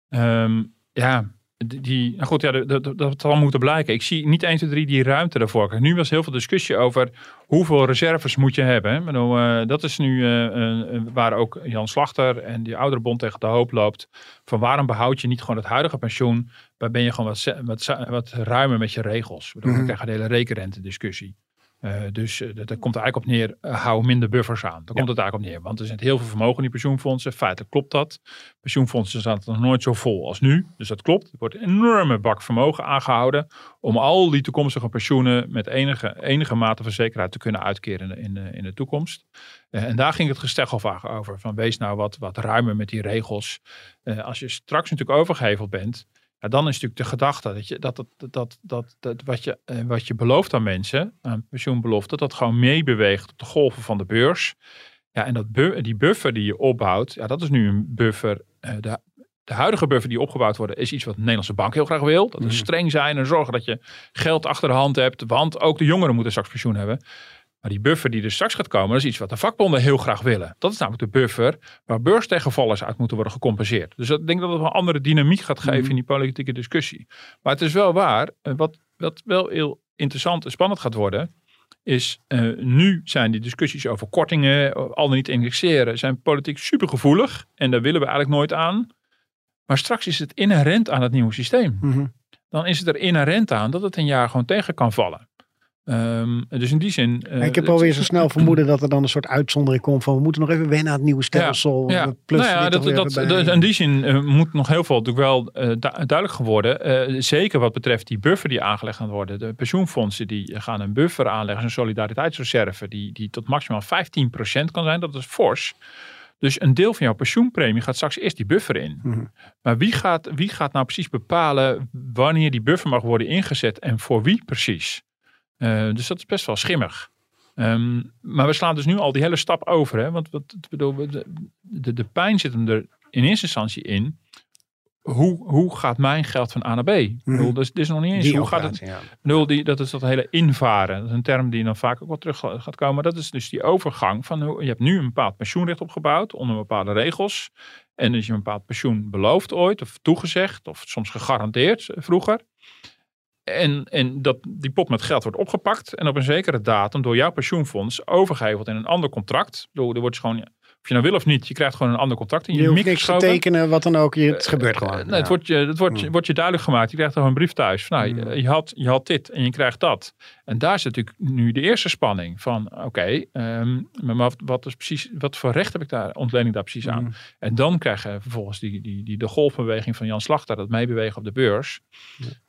Um, ja, die, nou goed, ja, dat, dat, dat zal moeten blijken. Ik zie niet 1, 2, 3 die ruimte daarvoor. Nu was heel veel discussie over hoeveel reserves moet je hebben. Bedoel, uh, dat is nu uh, waar ook Jan Slachter en die oudere bond tegen de hoop loopt. Van waarom behoud je niet gewoon het huidige pensioen? Waar ben je gewoon wat, wat, wat ruimer met je regels? Bedoel, mm -hmm. Dan krijg je de hele rekenrente discussie. Uh, dus uh, dat, dat, komt er eigenlijk op neer, uh, hou minder buffers aan. Daar komt het eigenlijk op neer. Want er zit heel veel vermogen in die pensioenfondsen. Feitelijk klopt dat. Pensioenfondsen staan nog nooit zo vol als nu. Dus dat klopt. Er wordt een enorme bak vermogen aangehouden. Om al die toekomstige pensioenen met enige, enige mate van zekerheid te kunnen uitkeren in, in, in de toekomst. en daar ging het gesteggel over. Van wees nou wat, wat ruimer met die regels. als je straks natuurlijk overgeheveld bent dan is natuurlijk de gedachte dat, je, dat, dat, dat, dat, dat wat, je, eh, wat je belooft aan mensen, aan pensioenbelofte, dat dat gewoon meebeweegt op de golven van de beurs. Ja, en dat bu die buffer die je opbouwt, ja, dat is nu een buffer. Uh, de, de huidige buffer die opgebouwd wordt, is iets wat de Nederlandse bank heel graag wil. Dat is mhm. streng zijn en zorgen dat je geld achter de hand hebt. Want ook de jongeren moeten straks pensioen hebben. Maar die buffer die er straks gaat komen, dat is iets wat de vakbonden heel graag willen. Dat is namelijk de buffer waar beurstegenvallers uit moeten worden gecompenseerd. Dus ik denk dat het een andere dynamiek gaat geven mhm. in die politieke discussie. Maar het is wel waar, eh, wat, wat wel heel interessant en spannend gaat worden, is uh, nu zijn die discussies over kortingen, eh, al dan niet indexeren, zijn politiek supergevoelig. En daar willen we eigenlijk nooit aan. Maar straks is het inherent aan het nieuwe systeem. Mhm. Dan is het er inherent aan dat het een jaar gewoon tegen kan vallen. Um, dus in die zin. Uh, ik heb alweer zo snel vermoeden dat er dan een soort uitzondering komt van we moeten nog even wennen aan het nieuwe stelsel. Ja, ja. Plus nou ja, dat, dat, dat, in die zin uh, moet nog heel veel natuurlijk wel uh, du duidelijk geworden. zeker wat betreft die buffer die aangelegd gaat worden. De pensioenfondsen die gaan een buffer aanleggen, een solidariteitsreserve die, die tot maximaal 15% kan zijn. Dat is fors. Dus een deel van jouw pensioenpremie gaat straks eerst die buffer in. Mm -hmm. Maar wie gaat, wie gaat nou precies bepalen wanneer die buffer mag worden ingezet en voor wie precies? Uh, dus dat is best wel schimmig. Um, maar we slaan dus nu al die hele stap over. Hè? Want wat, bedoel, de, de, de pijn zit hem er in eerste instantie in. Hoe, hoe gaat mijn geld van A naar B? Bedoel, dus, is nog niet eens. Die hoe gaat het? Ja. Bedoel, die, dat is dat hele invaren. Dat is een term die dan vaak ook wel terug gaat komen. Dat is dus die overgang van je hebt nu een bepaald pensioenrecht opgebouwd onder bepaalde regels. En dus je een bepaald pensioen beloofd ooit, of toegezegd, of soms gegarandeerd vroeger. En, en dat die pot met geld wordt opgepakt en op een zekere datum door jouw pensioenfonds overgeheveld in een ander contract. Er wordt gewoon of je nou wil of niet, je krijgt gewoon een ander contract in je, je hoeft niks te tekenen, wat dan ook. Het gebeurt gewoon. nee, het, wordt je, het wordt, hmm. wordt je duidelijk gemaakt. Je krijgt toch een brief thuis. Van, nou, hmm. je, had, je had dit en je krijgt dat. En daar zit natuurlijk nu de eerste spanning van, oké, okay, um, maar wat, wat, is precies, wat voor recht heb ik daar, ontlening daar precies aan? Hmm. En dan krijg je vervolgens die, die, die, de golfbeweging van Jan Slachter, dat meebewegen op de beurs.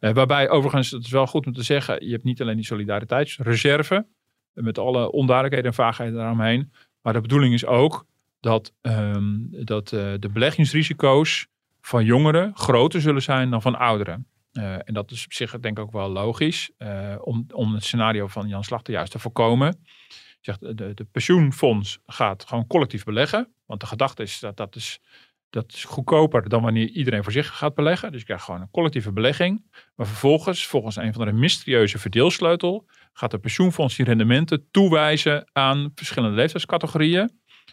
Uh, waarbij overigens, het is wel goed om te zeggen, je hebt niet alleen die solidariteitsreserve, met alle onduidelijkheden en vaagheden daaromheen. Maar de bedoeling is ook dat, um, dat uh, de beleggingsrisico's van jongeren groter zullen zijn dan van ouderen. Uh, en dat is op zich denk ik ook wel logisch uh, om, om het scenario van Jan Slachter juist te voorkomen. Zegt, de, de pensioenfonds gaat gewoon collectief beleggen. Want de gedachte is dat dat is, dat is goedkoper dan wanneer iedereen voor zich gaat beleggen. Dus je krijgt gewoon een collectieve belegging. Maar vervolgens, volgens een van de mysterieuze verdeelsleutel, gaat de pensioenfonds die rendementen toewijzen aan verschillende leeftijdscategorieën.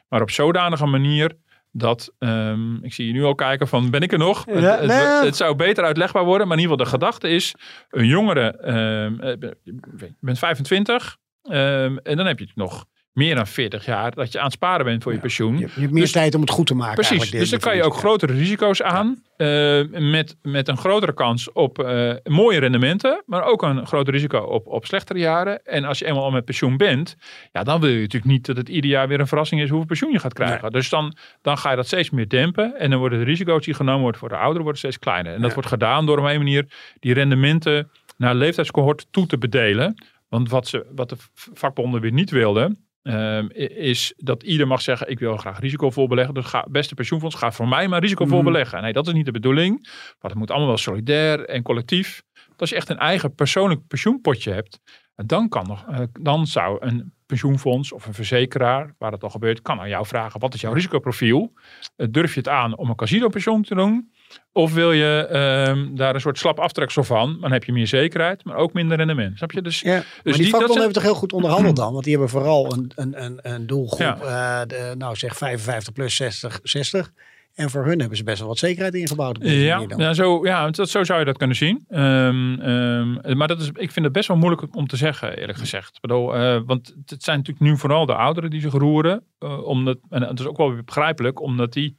Maar op zodanige manier dat, um, ik zie je nu al kijken van, ben ik er nog? Ja, het, nee. het, het, zou beter uitlegbaar worden, maar in ieder geval de gedachte is, een jongere, um, je bent 25 um, en dan heb je nog meer dan 40 jaar dat je aan het sparen bent voor je pensioen. Je, hebt meer dus, tijd om het goed te maken. Precies, dus dan kan je ook grotere risico's aan. Uh, met, met een grotere kans op uh, mooie rendementen. Maar ook een groter risico op, op slechtere jaren. En als je eenmaal al met pensioen bent. Ja, dan wil je natuurlijk niet dat het ieder jaar weer een verrassing is hoeveel pensioen je gaat krijgen. Nee. Dus dan, dan ga je dat steeds meer dempen. En dan worden de risico's die genomen worden voor de ouderen worden steeds kleiner. En dat ja. wordt gedaan door op een manier die rendementen naar leeftijdscohort toe te bedelen. Want wat, ze, wat de vakbonden weer niet wilden, Um, is dat ieder mag zeggen: Ik wil graag risicovol beleggen. Dus ga, beste pensioenfonds, ga voor mij maar risicovol mm. beleggen. Nee, dat is niet de bedoeling. Maar het moet allemaal wel solidair en collectief. Als je echt een eigen persoonlijk pensioenpotje hebt, dan, kan nog, uh, dan zou een pensioenfonds of een verzekeraar, waar dat al gebeurt, kan aan jou vragen: wat is jouw risicoprofiel? Uh, durf je het aan om een casino-pensioen te doen? Of wil je ehm, daar een soort slap aftreksel van? Dan heb je meer zekerheid, maar ook minder rendement. Snap je? Dus, ja, dus maar die, die- vakbonden hebben toch heel goed onderhandeld dan? Want die hebben vooral een, een, een, een doelgroep, Ja. eh, de, nou zeg 55 plus 60, 60. En voor hun hebben ze best wel wat zekerheid ingebouwd. Op Ja, dan. ja, zo, ja dat, zo zou je dat kunnen zien. Ehm, ehm, maar dat is, ik vind het best wel moeilijk om te zeggen, eerlijk gezegd. Ik bedoel, eh, want het zijn natuurlijk nu vooral de ouderen die zich roeren. eh, omdat, en het is ook wel weer begrijpelijk, omdat die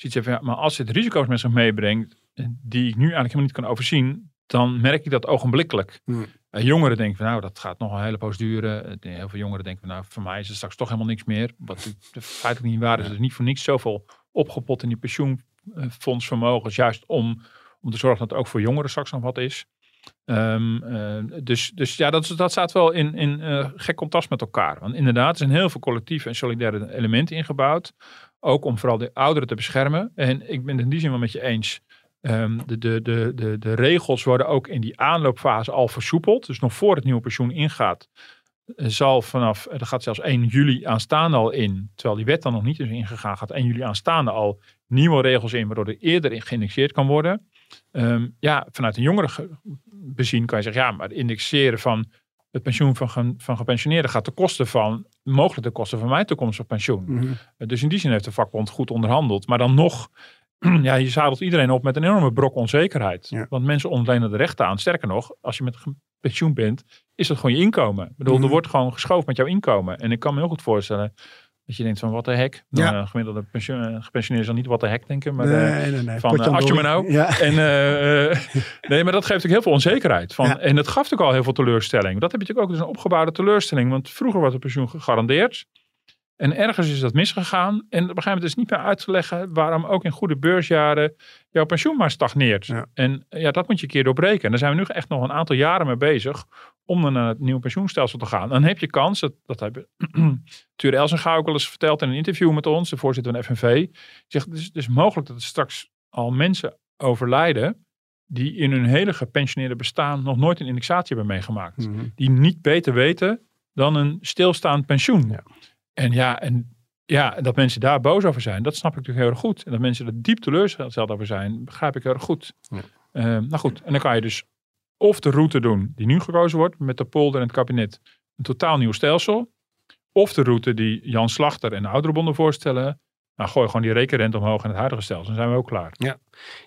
zoiets hebben van, ja, maar als dit risico's met zich meebrengt, eh, die ik nu eigenlijk helemaal niet kan overzien, dan merk ik dat ogenblikkelijk. Hmm. Eh, jongeren denken van, nou, dat gaat nog een hele poos duren. Eh, Heel veel jongeren denken van, nou, voor mij is het straks toch helemaal niks meer. Wat feitelijk niet waar is. Er is niet voor niks zoveel opgepot in die pensioenfondsvermogens. Juist om, om te zorgen dat er ook voor jongeren straks nog wat is. Ehm, eh, dus, dus ja, dat, dat staat wel in, in eh, gek contrast met elkaar. Want inderdaad, er zijn heel veel collectieve en solidaire elementen ingebouwd. Ook om vooral de ouderen te beschermen. En ik ben het in die zin wel met je eens. Ehm, de, de, de, de, de regels worden ook in die aanloopfase al versoepeld. Dus nog voor het nieuwe pensioen ingaat, eh, zal vanaf, eh, er gaat zelfs 1 juli aanstaande al in, terwijl die wet dan nog niet is ingegaan, gaat 1 juli aanstaande al nieuwe regels in, waardoor er eerder geïndexeerd kan worden. Ehm, ja, vanuit een jongere ge- bezien kan je zeggen, ja, maar indexeren van het pensioen van, ge- van gepensioneerden gaat ten koste van, mogelijk de kosten van mijn toekomstig pensioen. Mhm. Dus in die zin heeft de vakbond goed onderhandeld. Maar dan nog, ja, je zadelt iedereen op met een enorme brok onzekerheid. Ja. Want mensen ontlenen de rechten aan. Sterker nog, als je met pensioen bent, is dat gewoon je inkomen. Ik bedoel, Mhm. er wordt gewoon geschoven met jouw inkomen. En ik kan me heel goed voorstellen dat je denkt van wat de hek. Nou, Ja. eh, gemiddelde pensioen, eh, gepensioneerden zal niet wat de hek denken. Maar, eh, nee, nee, nee. van, had je me nou? Ja. en, nee, maar dat geeft ook heel veel onzekerheid. Van, Ja. En dat gaf ook al heel veel teleurstelling. Dat heb je natuurlijk ook dus een opgebouwde teleurstelling. Want vroeger was het pensioen gegarandeerd. En ergens is dat misgegaan. En op een gegeven moment is niet meer uit te leggen waarom ook in goede beursjaren jouw pensioen maar stagneert. Ja. En eh, ja, dat moet je een keer doorbreken. En daar zijn we nu echt nog een aantal jaren mee bezig om dan naar het nieuwe pensioenstelsel te gaan. Dan heb je kans, dat, dat hebben Ture Elsenga ook wel eens verteld in een interview met ons, de voorzitter van FNV. Die zegt, het is, het is mogelijk dat er straks al mensen overlijden die in hun hele gepensioneerde bestaan nog nooit een indexatie hebben meegemaakt Mhm. die niet beter weten dan een stilstaand pensioen. Ja. En ja, en ja, en dat mensen daar boos over zijn, dat snap ik natuurlijk heel erg goed. En dat mensen er diep teleurgesteld over zijn, begrijp ik heel erg goed. Ja. Eh, nou goed, en dan kan je dus of de route doen die nu gekozen wordt met de polder en het kabinet, een totaal nieuw stelsel. Of de route die Jan Slachter en de ouderenbonden voorstellen. Nou, gooi gewoon die rekenrente omhoog in het huidige stelsel. Dan zijn we ook klaar.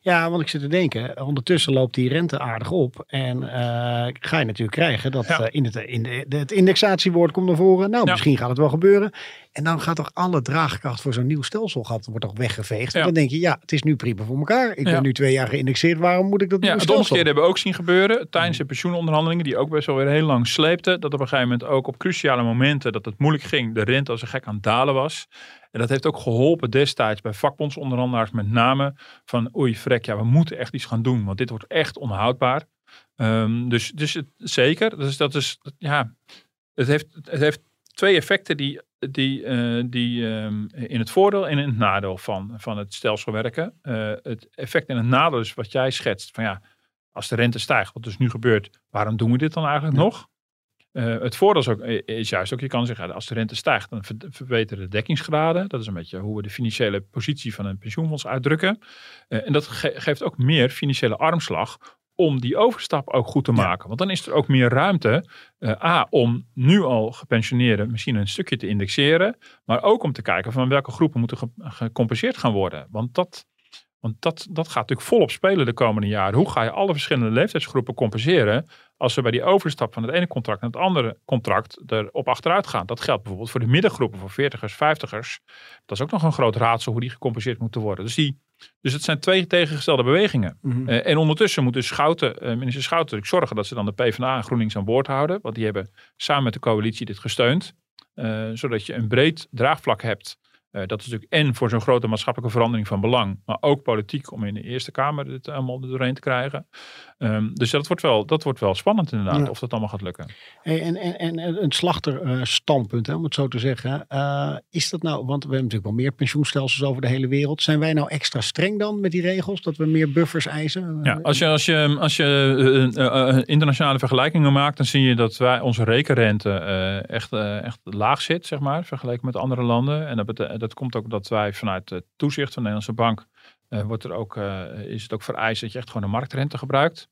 Ja, want ik zit te denken, ondertussen loopt die rente aardig op. En eh, ga je natuurlijk krijgen dat Ja. eh, in het, in de, het indexatiewoord komt naar voren. Nou, Ja. misschien gaat het wel gebeuren. En dan gaat toch alle draagkracht voor zo'n nieuw stelsel gaat, wordt toch weggeveegd. Ja. En dan denk je, ja, het is nu prima voor elkaar. Ik Ja. ben nu twee jaar geïndexeerd. Waarom moet ik dat Ja, het omgekeerde hebben we ook zien gebeuren tijdens de pensioenonderhandelingen, die ook best wel weer heel lang sleepten. Dat op een gegeven moment ook op cruciale momenten dat het moeilijk ging, de rente als een gek aan het dalen was. En dat heeft ook geholpen destijds bij vakbondsonderhandelaars met name van oei frek, ja we moeten echt iets gaan doen, want dit wordt echt onhoudbaar. Ehm, dus dus het, zeker, dus dat is, ja, het heeft, het heeft twee effecten die, die, eh, die ehm, in het voordeel en in het nadeel van, van het stelsel werken. Eh, het effect en het nadeel is wat jij schetst, van ja, als de rente stijgt, wat dus nu gebeurt, waarom doen we dit dan eigenlijk Ja. nog? Eh, het voordeel is, ook, is juist ook, je kan zeggen, als de rente stijgt, dan ver- verbeteren de dekkingsgraden. Dat is een beetje hoe we de financiële positie van een pensioenfonds uitdrukken. Eh, en dat ge- geeft ook meer financiële armslag om die overstap ook goed te Ja. maken. Want dan is er ook meer ruimte, eh, A, om nu al gepensioneerden misschien een stukje te indexeren, maar ook om te kijken van welke groepen moeten ge- gecompenseerd gaan worden. Want dat, want dat, dat gaat natuurlijk volop spelen de komende jaren. Hoe ga je alle verschillende leeftijdsgroepen compenseren als ze bij die overstap van het ene contract naar het andere contract erop achteruit gaan? Dat geldt bijvoorbeeld voor de middengroepen, voor 40ers, 50ers. Dat is ook nog een groot raadsel hoe die gecompenseerd moeten worden. Dus, die, dus het zijn twee tegengestelde bewegingen. Mhm. Eh, en ondertussen moet dus Schouten, eh, minister Schouten natuurlijk zorgen dat ze dan de PvdA en GroenLinks aan boord houden. Want die hebben samen met de coalitie dit gesteund. Eh, zodat je een breed draagvlak hebt Uh, dat is natuurlijk en voor zo'n grote maatschappelijke verandering van belang, maar ook politiek om in de Eerste Kamer dit allemaal doorheen te krijgen. Um, dus dat wordt, wel, dat wordt wel spannend inderdaad, ja. of dat allemaal gaat lukken. Hey, en, en, en een slachterstandpunt, uh, om het zo te zeggen. Uh, is dat nou, want we hebben natuurlijk wel meer pensioenstelsels over de hele wereld. Zijn wij nou extra streng dan met die regels, dat we meer buffers eisen? Ja, als je, als je, als je internationale vergelijkingen maakt, dan zie je dat wij onze rekenrente echt, echt laag zit, zeg maar, vergeleken met andere landen. En dat, betekent, dat komt ook dat wij vanuit het toezicht van de Nederlandse bank uh, wordt er ook, uh, is het ook vereist dat je echt gewoon een marktrente gebruikt.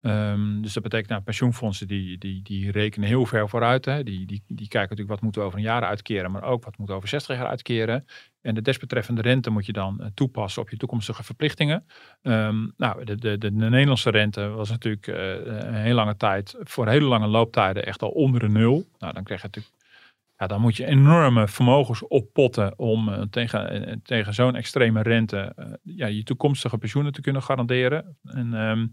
Um, dus dat betekent, nou, pensioenfondsen die, die, die rekenen heel ver vooruit. Hè. Die, die, die kijken natuurlijk wat moeten we over een jaar uitkeren, maar ook wat moeten we over 60 jaar uitkeren. En de desbetreffende rente moet je dan uh, toepassen op je toekomstige verplichtingen. Um, nou, de, de, de, de, Nederlandse rente was natuurlijk een hele lange tijd, voor hele lange looptijden, echt al onder de nul. Nou, dan krijg je natuurlijk ja, dan moet je enorme vermogens oppotten om uh, tegen, uh, tegen zo'n extreme rente uh, ja, je toekomstige pensioenen te kunnen garanderen. En, um,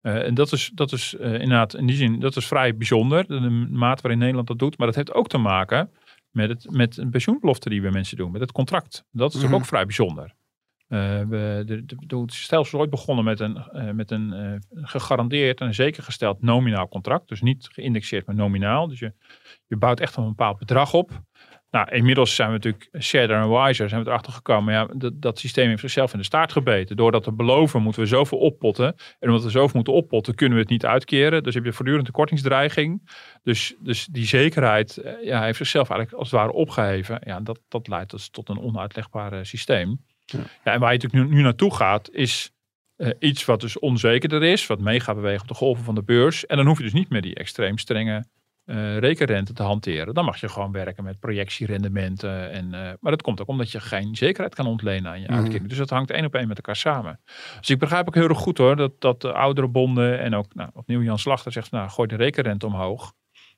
en dat is, dat is inderdaad in die zin, dat is vrij bijzonder, de, mate waarin Nederland dat doet. Maar dat heeft ook te maken met, het, met een pensioenbelofte die we mensen doen, met het contract. Dat is mm -hmm. ook vrij bijzonder. Uh, we, de, het stelsel is ooit begonnen met een, uh, met een uh, gegarandeerd en zeker gesteld nominaal contract. Dus niet geïndexeerd, maar nominaal. Dus je, je bouwt echt een bepaald bedrag op. Nou, inmiddels zijn we natuurlijk shader en wiser, zijn we erachter gekomen. Ja, dat, dat systeem heeft zichzelf in de staart gebeten. Doordat we beloven, moeten we zoveel oppotten. En omdat we zoveel moeten oppotten, kunnen we het niet uitkeren. Dus heb je voortdurend kortingsdreiging. Dus, dus die zekerheid ja, heeft zichzelf eigenlijk als het ware opgeheven. Ja, dat, dat leidt dus tot een onuitlegbaar systeem. Ja. ja. en waar je natuurlijk nu, nu naartoe gaat, is uh, iets wat dus onzekerder is, wat mee gaat bewegen op de golven van de beurs. En dan hoef je dus niet meer die extreem strenge uh, rekenrente te hanteren. Dan mag je gewoon werken met projectierendementen. En, uh, maar dat komt ook omdat je geen zekerheid kan ontlenen aan je Mhm. uitkering. Dus dat hangt één op één met elkaar samen. Dus ik begrijp ook heel erg goed hoor, dat, dat de oudere bonden en ook nou, opnieuw Jan Slachter zegt, nou gooi de rekenrente omhoog.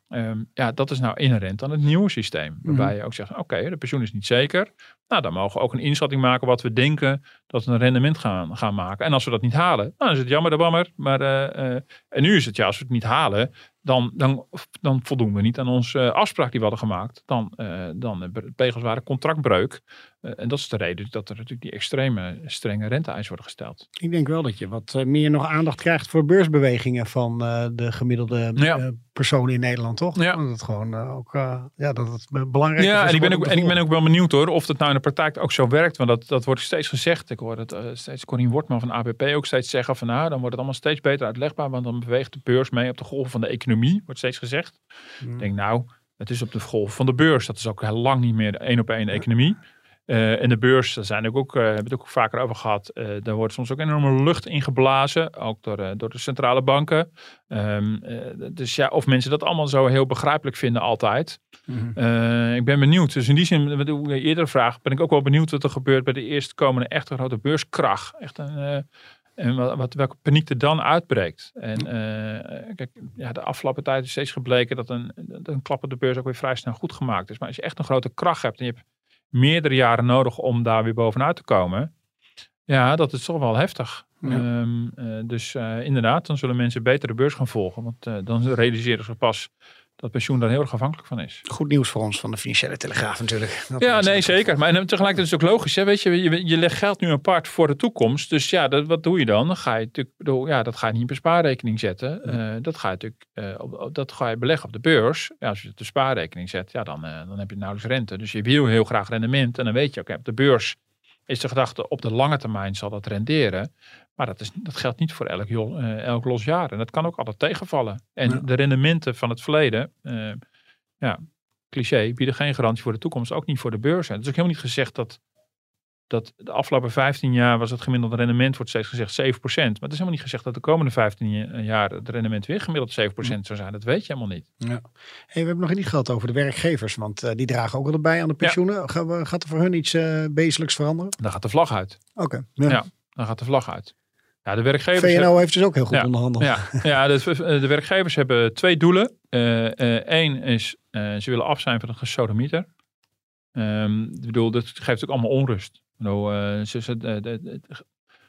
Ehm, ja, dat is nou inherent aan het nieuwe systeem. Waarbij Mhm. je ook zegt, oké, de pensioen is niet zeker. Nou, dan mogen we ook een inschatting maken wat we denken dat we een rendement gaan, gaan maken. En als we dat niet halen, dan is het jammer de bammer. Maar, eh, eh, en nu is het ja, als we het niet halen, dan, dan, dan voldoen we niet aan onze afspraak die we hadden gemaakt. Dan, eh dan pegelsware contractbreuk. Eh, en dat is de reden dat er natuurlijk die extreme strenge renteeisen worden gesteld. Ik denk wel dat je wat eh, meer nog aandacht krijgt voor beursbewegingen van eh, de gemiddelde Ja. eh, persoon in Nederland, toch? Ja. Dat het gewoon eh, ook eh, ja, dat het be- belangrijk is. Ja, en ik, ben ook, en ik ben ook wel benieuwd hoor, of dat nou in de praktijk ook zo werkt. Want dat, dat wordt steeds gezegd. Ik hoor het eh, steeds Corine Wortman van ABP ook steeds zeggen van nou, dan wordt het allemaal steeds beter uitlegbaar. Want dan beweegt de beurs mee op de golven van de economie, wordt steeds gezegd. Mm. Ik denk nou, het is op de golf van de beurs. Dat is ook heel lang niet meer de één op één economie. Eh, en de beurs, daar zijn ook, ook, eh, hebben we het ook vaker over gehad. eh, daar wordt soms ook enorme lucht ingeblazen, ook door, door de centrale banken. Ehm, eh, dus ja, of mensen dat allemaal zo heel begrijpelijk vinden altijd. Mhm. Ik ben benieuwd. Dus in die zin, wat ik eerdere vraag, ben ik ook wel benieuwd wat er gebeurt bij de eerstkomende echte grote beurskracht. Echt een, en wat, wat, welke paniek er dan uitbreekt. En kijk, ja, de afgelopen tijd is steeds gebleken dat een, dat een klap op de beurs ook weer vrij snel goed gemaakt is. Maar als je echt een grote kracht hebt en je hebt meerdere jaren nodig om daar weer bovenuit te komen. Ja, dat is toch wel heftig. Ja. Ehm, eh, dus eh, inderdaad, dan zullen mensen beter de beurs gaan volgen. Want eh, dan realiseren ze pas dat pensioen daar heel erg afhankelijk van is. Goed nieuws voor ons van de Financiële Telegraaf natuurlijk. Dat Ja, nee, zeker. Maar en tegelijkertijd is het ook logisch. Hè? Weet je, je, je legt geld nu apart voor de toekomst. Dus ja, dat, wat doe je dan? Dan ga je natuurlijk, ja, dat ga je niet op een spaarrekening zetten. Eh, dat ga je natuurlijk, eh, op, dat ga je beleggen op de beurs. Ja, als je het op de spaarrekening zet, ja, dan, eh, dan heb je nauwelijks rente. Dus je wil heel graag rendement. En dan weet je, oké, op de beurs is de gedachte, op de lange termijn zal dat renderen. Maar dat, is, dat geldt niet voor elk, eh, elk los jaar. En dat kan ook altijd tegenvallen. En Ja. de rendementen van het verleden, eh, ja, cliché, bieden geen garantie voor de toekomst, ook niet voor de beurs. En het is ook helemaal niet gezegd dat, dat de afgelopen 15 jaar was het gemiddelde rendement, wordt steeds gezegd 7%. Maar het is helemaal niet gezegd dat de komende 15 ja- jaar het rendement weer gemiddeld 7% zou zijn. Dat weet je helemaal niet. Ja. Hey, we hebben nog niet gehad over de werkgevers, want eh, die dragen ook wel bij aan de pensioenen. Gaat er voor hun iets eh bezelijks veranderen? Dan gaat de vlag uit. Oké. Ja. Dan gaat de vlag uit. Ja, de werkgevers VNO hebben- heeft dus ook heel goed Ja. onderhandeld. Ja, ja de, de werkgevers hebben twee doelen. Eén is, eh, ze willen af zijn van het gesodemieter. Ehm, ik bedoel, dat geeft ook allemaal onrust. Bedoel, eh, ze, ze, de, de- de-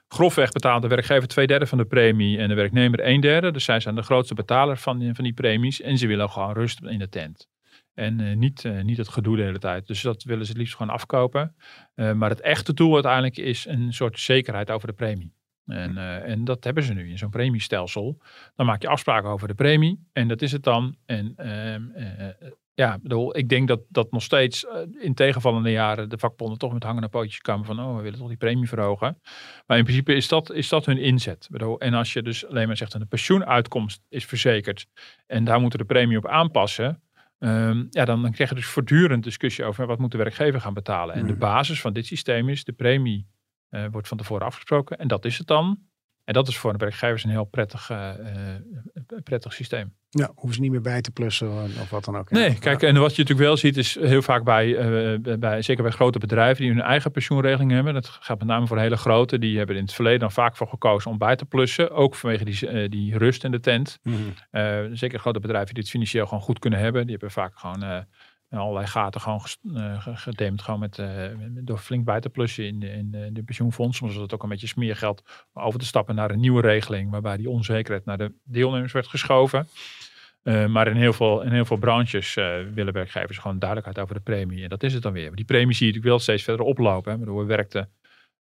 grofweg betaalt de werkgever twee derde van de premie en de werknemer een derde. Dus zij zijn de grootste betaler van, die- van die premies. En ze willen gewoon rust in de tent. En eh, niet, eh, niet het gedoe de hele tijd. Dus dat willen ze het liefst gewoon afkopen. Eh, maar het echte doel uiteindelijk is een soort zekerheid over de premie. En, eh, en dat hebben ze nu in zo'n premiestelsel. Dan maak je afspraken over de premie. En dat is het dan. En ehm, eh, ja, ik bedoel, ik denk dat, dat nog steeds eh, in tegenvallende jaren de vakbonden toch met hangende pootjes komen van oh, we willen toch die premie verhogen. Maar in principe is dat, is dat hun inzet. En als je dus alleen maar zegt dat de pensioenuitkomst is verzekerd en daar moeten de premie op aanpassen. ehm, ja, dan, dan krijg je dus voortdurend discussie over wat moet de werkgever gaan betalen. En de Mhm. basis van dit systeem is de premie eh, wordt van tevoren afgesproken en dat is het dan. En dat is voor de werkgevers een heel prettig, eh, eh, prettig systeem. Ja, hoeven ze niet meer bij te plussen of wat dan ook. Nee, kijk, en wat je natuurlijk wel ziet is heel vaak bij, bij zeker bij grote bedrijven die hun eigen pensioenregeling hebben. Dat gaat met name voor hele grote. Die hebben in het verleden dan vaak voor gekozen om bij te plussen. Ook vanwege die, die rust in de tent. Mhm. Zeker grote bedrijven die het financieel gewoon goed kunnen hebben. Die hebben vaak gewoon eh, allerlei gaten gewoon eh, ge- gedempt. Gewoon met, eh, met- door flink bij te plussen in in in de pensioenfonds. Soms was het ook een beetje smeergeld over te stappen naar een nieuwe regeling. Waarbij die onzekerheid naar de deelnemers werd geschoven. Eh, maar in heel veel, in heel veel branches willen werkgevers gewoon duidelijkheid over de premie. En dat is het dan weer. Maar die premie zie je natuurlijk wel steeds verder oplopen. Hè. Ik bedoel,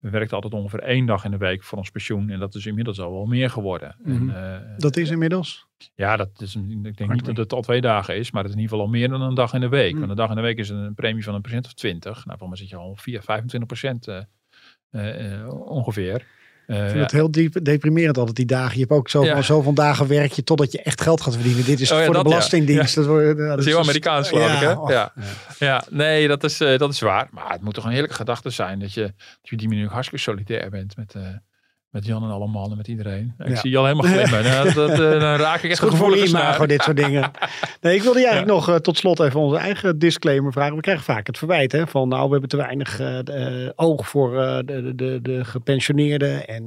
we, werkten, we werkten altijd ongeveer één dag in de week voor ons pensioen. En dat is inmiddels al wel meer geworden. Mhm. en, eh, Dat is inmiddels. ja, dat is, ik denk niet dat het al twee dagen is, maar het is in ieder geval al meer dan een dag in de week. Mm. Want een dag in de week is een premie van een procent of 20. Nou, voor mij zit je al 4, 25 procent eh, eh, ongeveer. Eh, Ik vind het heel diep, deprimerend altijd die dagen. Je hebt ook zoveel, Ja. zoveel dagen werk je totdat je echt geld gaat verdienen. Dit is Oh ja, voor dat de ja. Belastingdienst. Dat, wordt- ja, Dat is heel Amerikaans, geloof ik, hè? oh, Ja. Ja, nee, dat is, eh, dat is waar. Maar het moet toch een heerlijke gedachte zijn dat je, dat je die manier ook hartstikke solidair bent met, eh, met Jan en alle mannen, met iedereen. Ik Ja. zie je al helemaal glimmen. Nou, dat, dat, eh, dan raak ik echt goed voor imago, dit soort dingen. Nee, ik wilde je eigenlijk nog eh, tot slot even onze eigen disclaimer vragen. We krijgen vaak het verwijt hè, van nou, we hebben te weinig eh, oog voor de, de, de, de gepensioneerden. En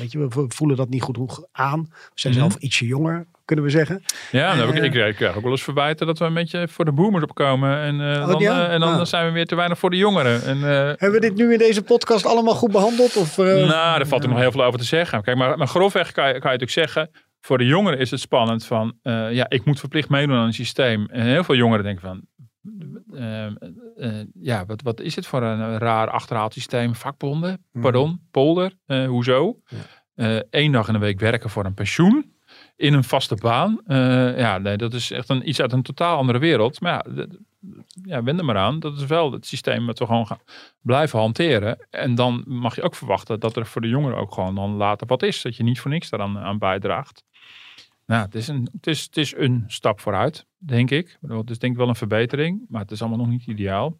weet je, we vo- voelen dat niet goed aan. We zijn Mhm. zelf ietsje jonger, kunnen we zeggen. Ja, nou, ik, Eh. ik, ik krijg ook wel eens verwijten dat we een beetje voor de boomers opkomen. En, eh, Oh, dan, ja? eh, en dan, Ah. dan zijn we weer te weinig voor de jongeren. En, Hebben we dit nu in deze podcast allemaal goed behandeld? Of, nou, daar valt er nog heel veel over te zeggen. Kijk, maar, maar grofweg kan je, kan je natuurlijk zeggen... Voor de jongeren is het spannend van... ja, ik moet verplicht meedoen aan een systeem. En heel veel jongeren denken van... ja, wat, wat is het voor een raar achterhaald systeem? Vakbonden? Mhm. Pardon? Polder? Hoezo? Ja. Eén dag in de week werken voor een pensioen. In een vaste baan. Eh, ja, nee, dat is echt een, iets uit een totaal andere wereld. Maar ja, ja, wend er maar aan. Dat is wel het systeem dat we gewoon gaan blijven hanteren. En dan mag je ook verwachten dat er voor de jongeren ook gewoon dan later wat is. Dat je niet voor niks daaraan aan bijdraagt. Nou, het is, een, het, is, het is een stap vooruit, denk ik. Het is denk ik wel een verbetering, maar het is allemaal nog niet ideaal.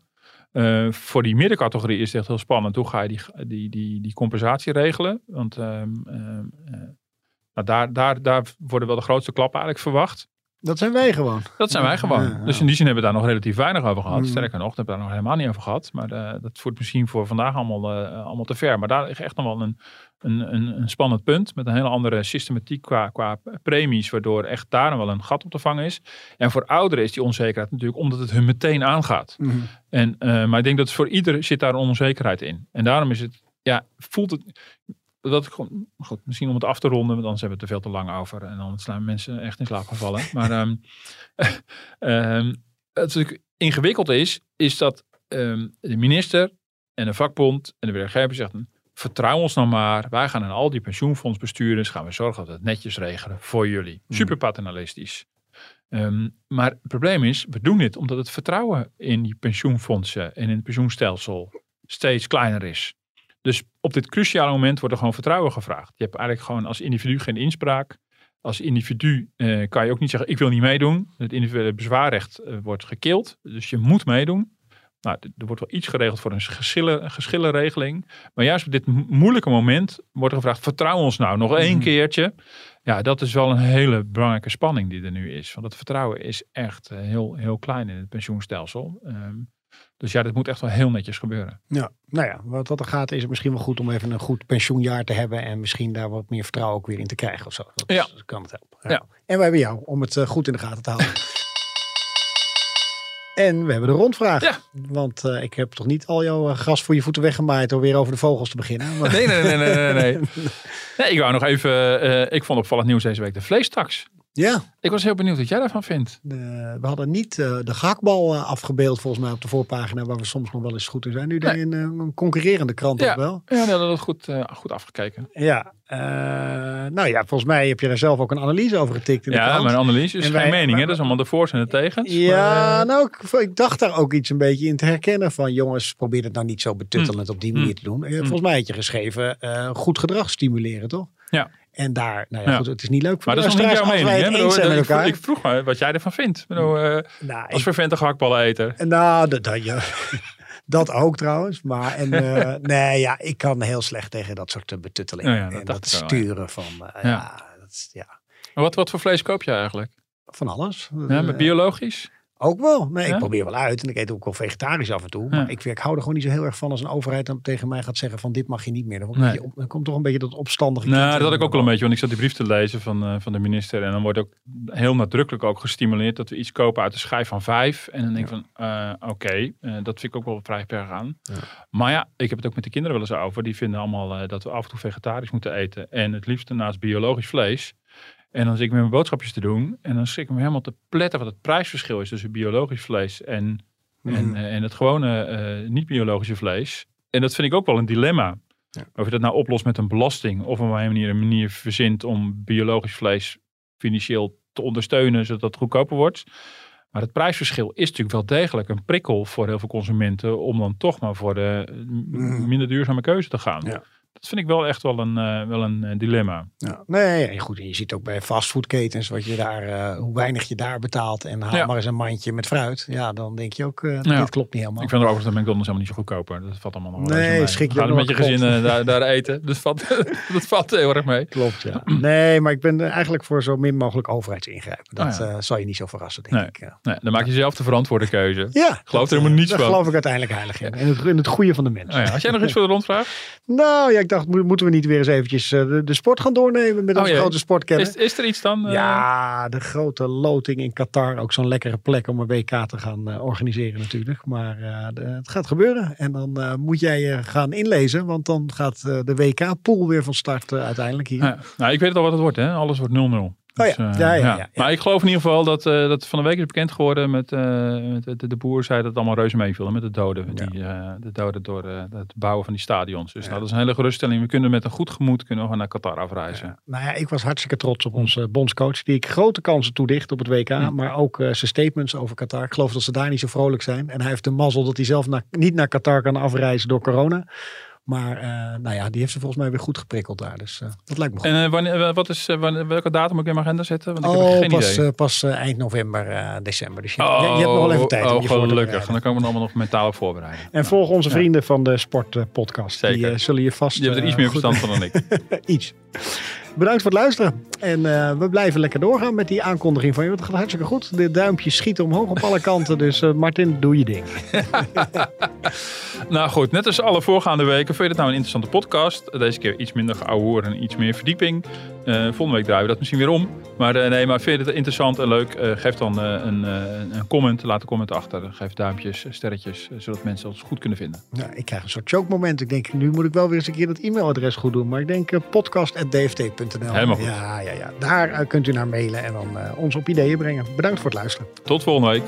Eh, voor die middencategorie is het echt heel spannend. Hoe ga je die, die, die, die compensatie regelen? Want ehm, ehm, eh, nou, daar, daar, daar worden wel de grootste klappen eigenlijk verwacht. Dat zijn wij gewoon. Dat zijn wij gewoon. Ja, ja. Dus in die zin hebben we daar nog relatief weinig over gehad. Mm. Sterker nog, hebben we daar nog helemaal niet over gehad. Maar eh, dat voert misschien voor vandaag allemaal, eh, allemaal te ver. Maar daar ligt echt nog wel een, een, een, een spannend punt. Met een hele andere systematiek qua, qua premies. Waardoor echt daar nog wel een gat op te vangen is. En voor ouderen is die onzekerheid natuurlijk omdat het hun meteen aangaat. Mhm. En, eh, maar ik denk dat voor ieder zit daar een onzekerheid in. En daarom is het, ja, voelt het. Dat goed, misschien om het af te ronden, want anders hebben we het er veel te lang over. En dan slaan mensen echt in slaap gevallen. Maar ehm, het natuurlijk ingewikkeld is, is dat ehm, de minister en de vakbond en de werkgever zeggen, vertrouw ons nou maar. Wij gaan aan al die pensioenfondsbestuurders, gaan we zorgen dat we het netjes regelen voor jullie. Super paternalistisch. Maar het probleem is, we doen dit omdat het vertrouwen in die pensioenfondsen en in het pensioenstelsel steeds kleiner is. Dus op dit cruciale moment wordt er gewoon vertrouwen gevraagd. Je hebt eigenlijk gewoon als individu geen inspraak. Als individu eh, kan je ook niet zeggen, ik wil niet meedoen. Het individuele bezwaarrecht eh, wordt gekild. Dus je moet meedoen. Nou, er wordt wel iets geregeld voor een geschillen, geschillenregeling. Maar juist op dit mo- moeilijke moment wordt er gevraagd, vertrouw ons nou nog één Mhm. keertje. Ja, dat is wel een hele belangrijke spanning die er nu is. Want het vertrouwen is echt eh, heel, heel klein in het pensioenstelsel. Ehm, dus ja, dat moet echt wel heel netjes gebeuren. Ja, nou ja, wat er gaat is het misschien wel goed om even een goed pensioenjaar te hebben. En misschien daar wat meer vertrouwen ook weer in te krijgen of zo. Dat Ja. kan het helpen. Ja. En wij hebben jou om het eh, goed in de gaten te houden. En we hebben de rondvraag. Ja. Want eh, ik heb toch niet al jouw eh, gras voor je voeten weggemaaid door weer over de vogels te beginnen. Maar, Nee, nee, nee, nee, nee. nee. nee ik wou nog even, ik vond opvallend nieuws deze week de vleestaks. Ja, Ik was heel benieuwd wat jij daarvan vindt. de- we hadden niet eh, de gehaktbal eh, afgebeeld volgens mij op de voorpagina, waar we soms nog wel eens goed in zijn. Nu ik een, eh, een concurrerende krant Ja. ook wel. Ja, hadden dat goed, eh, goed afgekeken. Ja, nou ja, volgens mij heb je daar zelf ook een analyse over getikt in de Ja, krant. mijn analyse is En geen wij- mening. hè. Dat is allemaal de voor's en de tegens. Ja, Maar, nou, ik, ik dacht daar ook iets een beetje in te herkennen van jongens, probeer het nou niet zo betuttelend op die manier Mm. te doen. Eh, Volgens mij had je geschreven, goed gedrag stimuleren, toch? Ja. En daar, nou ja, Ja. goed, het is niet leuk voor maar de dat is niet jouw mening. als Hè? Ik bedoel, vroeg me wat jij ervan vindt. Bedoel, eh, nou, als ik- vervente gehaktballeneter. nou dat, dat, ja, dat ook trouwens. Maar en, eh, nee, ja, ik kan heel slecht tegen dat soort eh, betutteling. Ja, ja, dat en dat wel, sturen van, ja. Dat is, ja, Maar wat, wat voor vlees koop je eigenlijk? van alles. Ja, maar biologisch? Ook wel. Nee, Ja? ik probeer wel uit. En ik eet ook wel vegetarisch af en toe. Ja. Maar ik, ik hou er gewoon niet zo heel erg van als een overheid dan tegen mij gaat zeggen van dit mag je niet meer. Dan, Nee. op- dan komt toch een beetje dat opstandige Nou, dat had ik ook wel een beetje, want ik zat die brief te lezen van, eh, van de minister. En dan wordt ook heel nadrukkelijk ook gestimuleerd dat we iets kopen uit de schijf van vijf. En dan denk ik van, eh, oké, eh, dat vind ik ook wel vrij ver gaan. Maar ja, ik heb het ook met de kinderen wel eens over. Die vinden allemaal dat we af en toe vegetarisch moeten eten. En het liefst naast biologisch vlees. En dan zit ik met mijn boodschapjes te doen. En dan schrik ik me helemaal te pletten wat het prijsverschil is tussen biologisch vlees en, en, Mhm. eh, en het gewone eh, niet-biologische vlees. En dat vind ik ook wel een dilemma. Of je dat nou oplost met een belasting of op een manier, een manier verzint om biologisch vlees financieel te ondersteunen zodat het goedkoper wordt. Maar het prijsverschil is natuurlijk wel degelijk een prikkel voor heel veel consumenten om dan toch maar voor de eh, m- Mhm. minder duurzame keuze te gaan. Ja. Dat vind ik wel echt wel een, eh, wel een eh, dilemma. Ja. Nee, en goed. En je ziet ook bij fastfoodketens wat je daar, eh, hoe weinig je daar betaalt. En haal Ja. maar eens een mandje met fruit. Ja, dan denk je ook, eh, Ja. dit klopt niet helemaal. Ik vind er overigens de McDonald's helemaal niet zo goedkoper. Dat valt allemaal nog wel Nee, schrik je Ga met je gezin daar, daar eten. Dus valt, dat valt heel erg mee. Klopt, ja. Nee, maar ik ben eigenlijk voor zo min mogelijk overheidsingrijpen. Dat Oh zal je niet zo verrassen, denk Nee. ik. Nee, dan maak je zelf de verantwoorde keuze. ja geloof dat, er helemaal niets Daar van. geloof ik uiteindelijk heilig in. Het, in het goede van de mens. Oh ja, had jij nog iets voor de rondvraag? Nou ja, ik dacht, mo- moeten we niet weer eens eventjes eh, de, de sport gaan doornemen met Oh onze jee. grote sportkenner? Is, is er iets dan? eh, Ja, de grote loting in Qatar. Ook zo'n lekkere plek om een WK te gaan eh, organiseren natuurlijk. Maar de- het gaat gebeuren. En dan moet jij je gaan inlezen. Want dan gaat de WK-pool weer van start uiteindelijk hier. Ja, nou, ik weet het al wat het wordt, hè? Alles wordt 0-0. Ja. Dus, eh, Ja, ja, ja, ja. Maar ik geloof in ieder geval dat, eh, dat van de week is bekend geworden met, eh, met de, de boer zei dat het allemaal reuze meeviel met de doden. Die, de doden door het bouwen van die stadions. Dus nou, dat is een hele geruststelling. We kunnen met een goed gemoed kunnen we naar Qatar afreizen. Nou ja, ik was hartstikke trots op onze bondscoach. Die ik grote kansen toedicht op het WK. Maar ook zijn statements over Qatar. Ik geloof dat ze daar niet zo vrolijk zijn. En hij heeft de mazzel dat hij zelf naar- niet naar Qatar kan afreizen door corona. Maar eh, nou ja, die heeft ze volgens mij weer goed geprikkeld daar. Dus eh, dat lijkt me goed. En eh, wanneer, wat is, wanneer- welke datum moet ik in mijn agenda zetten? Want ik heb Oh, geen pas, idee. pas eind november, december. Dus je, oh, je, je hebt nog wel even tijd om oh, voor te gelukkig. bereiden. Dan komen we allemaal nog mentaal op voorbereiden. En volg onze vrienden van de Sportpodcast. die zullen je vast... Je hebt er iets meer verstand van dan ik. iets. Bedankt voor het luisteren. En eh, we blijven lekker doorgaan met die aankondiging van je. Het gaat hartstikke goed. De duimpjes schieten omhoog op alle kanten. Dus eh, Martin, doe je ding. Nou goed, net als alle voorgaande weken, vind je dit nou een interessante podcast? Deze keer iets minder geouwehoer en iets meer verdieping. Eh, volgende week draaien we dat misschien weer om. Maar eh, nee, maar vind je dit interessant en leuk? eh, geef dan een, een comment. Laat een comment achter. Geef duimpjes, sterretjes, zodat mensen ons goed kunnen vinden. Nou, ik krijg een soort choke moment. Ik denk, nu moet ik wel weer eens een keer dat e-mailadres goed doen. Maar ik denk podcast.dft.nl. Helemaal goed. Ja, ja, ja. Daar kunt u naar mailen en dan ons op ideeën brengen. Bedankt voor het luisteren. Tot volgende week.